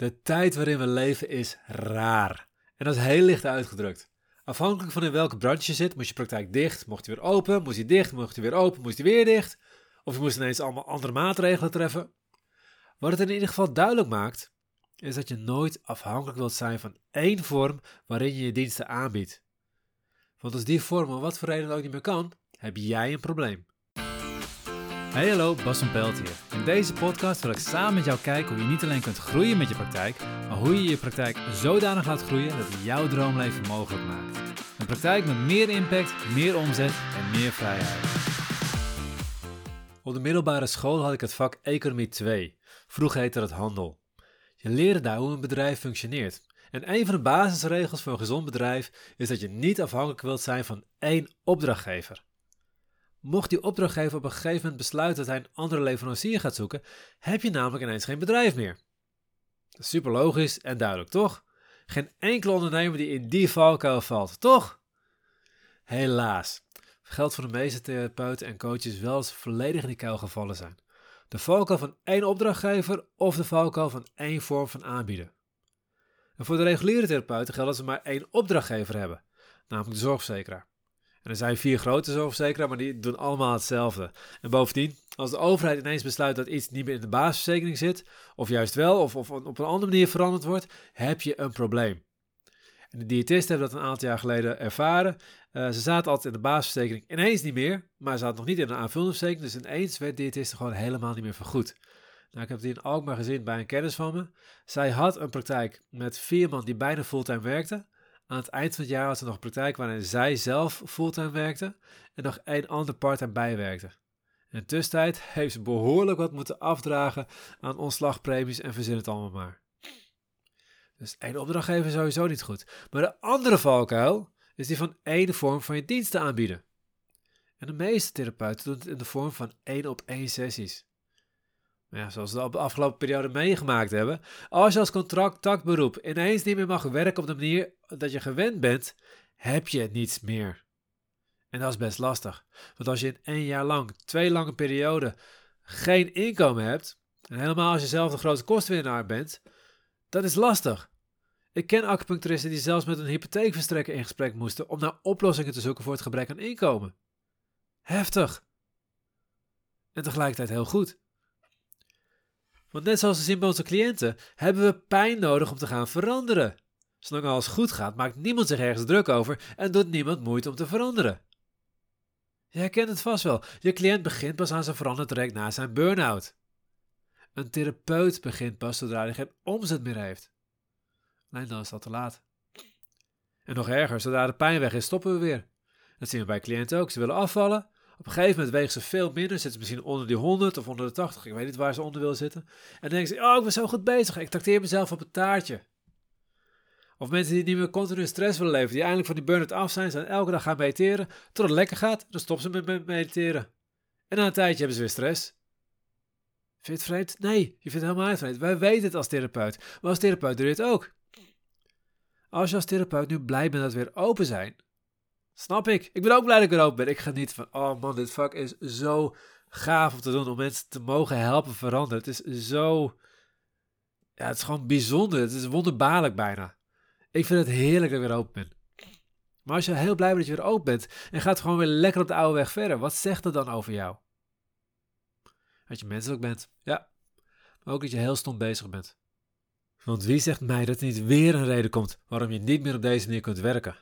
De tijd waarin we leven is raar. En dat is heel licht uitgedrukt. Afhankelijk van in welke branche je zit, moest je praktijk dicht, mocht hij weer open, moest hij dicht, mocht hij weer open, moest hij weer dicht. Of je moest ineens allemaal andere maatregelen treffen. Wat het in ieder geval duidelijk maakt, is dat je nooit afhankelijk wilt zijn van één vorm waarin je je diensten aanbiedt. Want als die vorm om wat voor reden ook niet meer kan, heb jij een probleem. Hey hallo, Bas van Pelt hier. In deze podcast wil ik samen met jou kijken hoe je niet alleen kunt groeien met je praktijk, maar hoe je je praktijk zodanig laat groeien dat het jouw droomleven mogelijk maakt. Een praktijk met meer impact, meer omzet en meer vrijheid. Op de middelbare school had ik het vak Economie 2. Vroeger heette het handel. Je leerde daar hoe een bedrijf functioneert. En een van de basisregels voor een gezond bedrijf is dat je niet afhankelijk wilt zijn van één opdrachtgever. Mocht die opdrachtgever op een gegeven moment besluiten dat hij een andere leverancier gaat zoeken, heb je namelijk ineens geen bedrijf meer. Super logisch en duidelijk, toch? Geen enkele ondernemer die in die valkuil valt, toch? Helaas. Geldt voor de meeste therapeuten en coaches wel eens volledig in die kuil gevallen zijn. De valkuil van één opdrachtgever of de valkuil van één vorm van aanbieden. En voor de reguliere therapeuten geldt dat ze maar één opdrachtgever hebben, namelijk de zorgverzekeraar. En er zijn vier grote zorgverzekeraars, maar die doen allemaal hetzelfde. En bovendien, als de overheid ineens besluit dat iets niet meer in de basisverzekering zit, of juist wel, of, of op een andere manier veranderd wordt, heb je een probleem. En de diëtisten hebben dat een aantal jaar geleden ervaren. Uh, ze zaten altijd in de basisverzekering, ineens niet meer, maar ze zaten nog niet in een aanvullende verzekering, dus ineens werd diëtisten gewoon helemaal niet meer vergoed. Nou, ik heb het in Alkmaar gezien bij een kennis van me. Zij had een praktijk met vier man die bijna fulltime werkten. Aan het eind van het jaar had ze nog een praktijk waarin zij zelf fulltime werkte en nog één ander parttime bijwerkte. In de tussentijd heeft ze behoorlijk wat moeten afdragen aan ontslagpremies en verzin het allemaal maar. Dus één opdrachtgever sowieso niet goed. Maar de andere valkuil is die van één vorm van je diensten aanbieden. En de meeste therapeuten doen het in de vorm van één op één sessies. Ja, zoals we de afgelopen periode meegemaakt hebben. Als je als contract takberoep ineens niet meer mag werken op de manier dat je gewend bent, heb je niets meer. En dat is best lastig. Want als je in één jaar lang, twee lange perioden, geen inkomen hebt, en helemaal als je zelf de grootste kostwinnaar bent, dat is lastig. Ik ken acupuncturisten die zelfs met een hypotheekverstrekker in gesprek moesten om naar oplossingen te zoeken voor het gebrek aan inkomen. Heftig. En tegelijkertijd heel goed. Want net zoals we zien bij onze cliënten, hebben we pijn nodig om te gaan veranderen. Zolang alles goed gaat, maakt niemand zich ergens druk over en doet niemand moeite om te veranderen. Je herkent het vast wel. Je cliënt begint pas aan zijn verandertraject na zijn burn-out. Een therapeut begint pas zodra hij geen omzet meer heeft. Nee, dan is dat te laat. En nog erger, zodra de pijn weg is, stoppen we weer. Dat zien we bij cliënten ook. Ze willen afvallen, op een gegeven moment wegen ze veel minder. Zitten ze misschien onder die 100 of onder de 80. Ik weet niet waar ze onder willen zitten. En dan denken ze, oh, ik ben zo goed bezig. Ik trakteer mezelf op het taartje. Of mensen die niet meer continu stress willen leven. Die eindelijk van die burn-out af zijn. Zijn elke dag gaan mediteren. Tot het lekker gaat. Dan stoppen ze met mediteren. En na een tijdje hebben ze weer stress. Vind je het vreemd? Nee, je vindt het helemaal niet vreemd. Wij weten het als therapeut. Maar als therapeut doe je het ook. Als je als therapeut nu blij bent dat we weer open zijn, Snap ik. Ik ben ook blij dat ik er open ben. Ik geniet van, oh man, dit vak is zo gaaf om te doen. Om mensen te mogen helpen veranderen. Het is zo, ja, het is gewoon bijzonder. Het is wonderbaarlijk bijna. Ik vind het heerlijk dat ik weer open ben. Maar als je heel blij bent dat je weer open bent en gaat gewoon weer lekker op de oude weg verder, wat zegt dat dan over jou? Dat je menselijk bent, ja. Maar ook dat je heel stom bezig bent. Want wie zegt mij dat er niet weer een reden komt waarom je niet meer op deze manier kunt werken?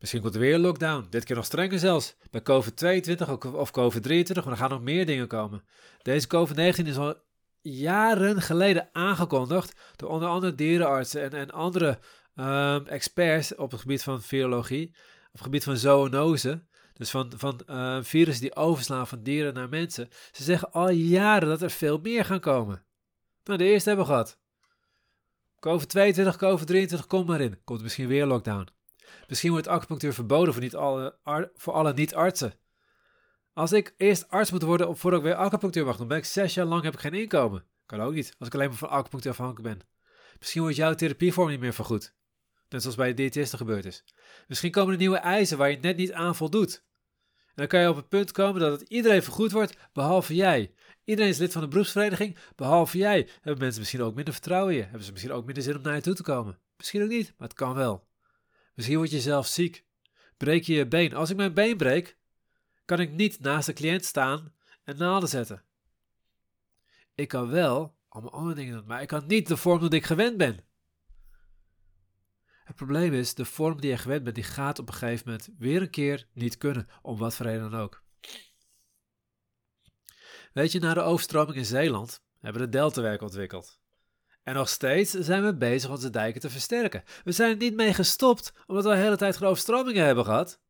Misschien komt er weer een lockdown. Dit keer nog strenger zelfs. Bij COVID-22 of COVID-23, maar er gaan nog meer dingen komen. Deze COVID-19 is al jaren geleden aangekondigd door onder andere dierenartsen en, en andere um, experts op het gebied van virologie, op het gebied van zoonose. Dus van, van uh, virussen die overslaan van dieren naar mensen. Ze zeggen al jaren dat er veel meer gaan komen. Nou, de eerste hebben we gehad. COVID-22, COVID-23, kom maar in. Komt misschien weer lockdown. Misschien wordt acupunctuur verboden voor, niet alle, voor alle niet-artsen. Als ik eerst arts moet worden voordat ik weer acupunctuur mag doen, ben ik zes jaar lang heb ik geen inkomen. Kan ook niet, als ik alleen maar van acupunctuur afhankelijk ben. Misschien wordt jouw therapievorm niet meer vergoed. Net zoals bij de diëtisten gebeurd is. Misschien komen er nieuwe eisen waar je net niet aan voldoet. En dan kan je op het punt komen dat het iedereen vergoed wordt, behalve jij. Iedereen is lid van de beroepsvereniging, behalve jij. Hebben mensen misschien ook minder vertrouwen in je? Hebben ze misschien ook minder zin om naar je toe te komen? Misschien ook niet, maar het kan wel. Misschien word je zelf ziek. Breek je je been. Als ik mijn been breek, kan ik niet naast de cliënt staan en naalden zetten. Ik kan wel allemaal andere dingen doen, maar ik kan niet de vorm die ik gewend ben. Het probleem is, de vorm die je gewend bent, die gaat op een gegeven moment weer een keer niet kunnen, om wat voor reden dan ook. Weet je, na de overstroming in Zeeland hebben de Deltawerk ontwikkeld. En nog steeds zijn we bezig onze dijken te versterken. We zijn er niet mee gestopt, omdat we de hele tijd geen overstromingen hebben gehad.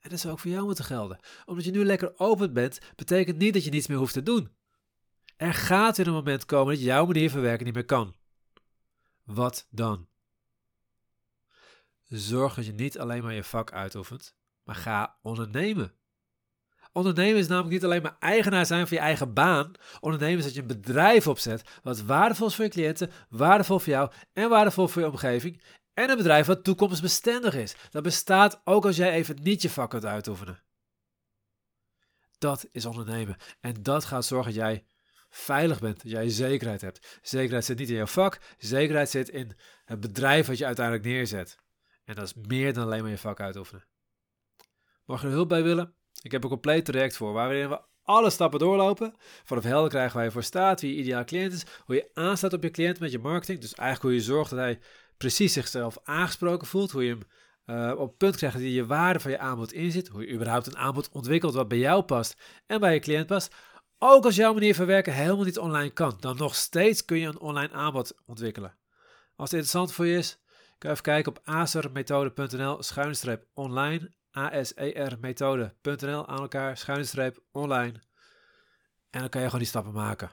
En dat zou ook voor jou moeten gelden. Omdat je nu lekker open bent, betekent niet dat je niets meer hoeft te doen. Er gaat weer een moment komen dat jouw manier van werken niet meer kan. Wat dan? Zorg dat je niet alleen maar je vak uitoefent, maar ga ondernemen. Ondernemen is namelijk niet alleen maar eigenaar zijn van je eigen baan. Ondernemen is dat je een bedrijf opzet wat waardevol is voor je cliënten, waardevol voor jou en waardevol voor je omgeving. En een bedrijf wat toekomstbestendig is. Dat bestaat ook als jij even niet je vak kunt uitoefenen. Dat is ondernemen. En dat gaat zorgen dat jij veilig bent, dat jij zekerheid hebt. Zekerheid zit niet in jouw vak, zekerheid zit in het bedrijf wat je uiteindelijk neerzet. En dat is meer dan alleen maar je vak uitoefenen. Mag je er hulp bij willen? Ik heb een compleet traject voor waarin we alle stappen doorlopen. Vanaf helder krijgen je voor staat, wie je ideaal cliënt is, hoe je aanstaat op je cliënt met je marketing. Dus eigenlijk hoe je zorgt dat hij precies zichzelf aangesproken voelt, hoe je hem uh, op het punt krijgt dat je je waarde van je aanbod inzit, hoe je überhaupt een aanbod ontwikkelt wat bij jou past en bij je cliënt past. Ook als jouw manier van werken helemaal niet online kan, dan nog steeds kun je een online aanbod ontwikkelen. Als het interessant voor je is, kan je even kijken op asermethode.nl schuinstreep online asermethode.nl aan elkaar, schuine online. En dan kan je gewoon die stappen maken.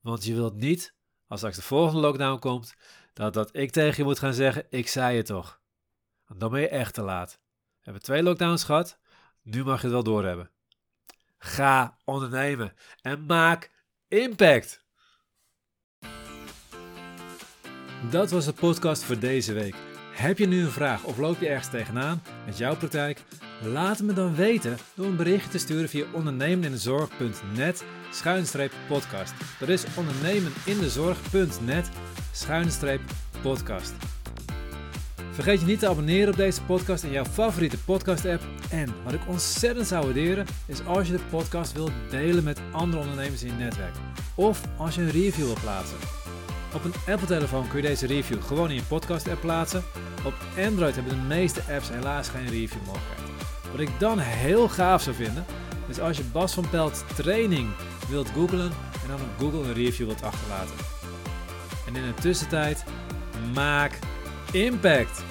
Want je wilt niet, als straks de volgende lockdown komt, dat, dat ik tegen je moet gaan zeggen, ik zei het toch. Want dan ben je echt te laat. We hebben twee lockdowns gehad, nu mag je het wel doorhebben. Ga ondernemen en maak impact. Dat was de podcast voor deze week. Heb je nu een vraag of loop je ergens tegenaan met jouw praktijk? Laat het me dan weten door een berichtje te sturen via ondernemenindezorg.net schuinstreep podcast. Dat is ondernemenindezorg.net schuinstreep podcast. Vergeet je niet te abonneren op deze podcast in jouw favoriete podcast app. En wat ik ontzettend zou waarderen is als je de podcast wilt delen met andere ondernemers in je netwerk. Of als je een review wilt plaatsen. Op een Apple-telefoon kun je deze review gewoon in je podcast-app plaatsen. Op Android hebben de meeste apps helaas geen review-mogelijkheid. Wat ik dan heel gaaf zou vinden, is als je Bas van Pelt training wilt googlen en dan op Google een review wilt achterlaten. En in de tussentijd, maak impact!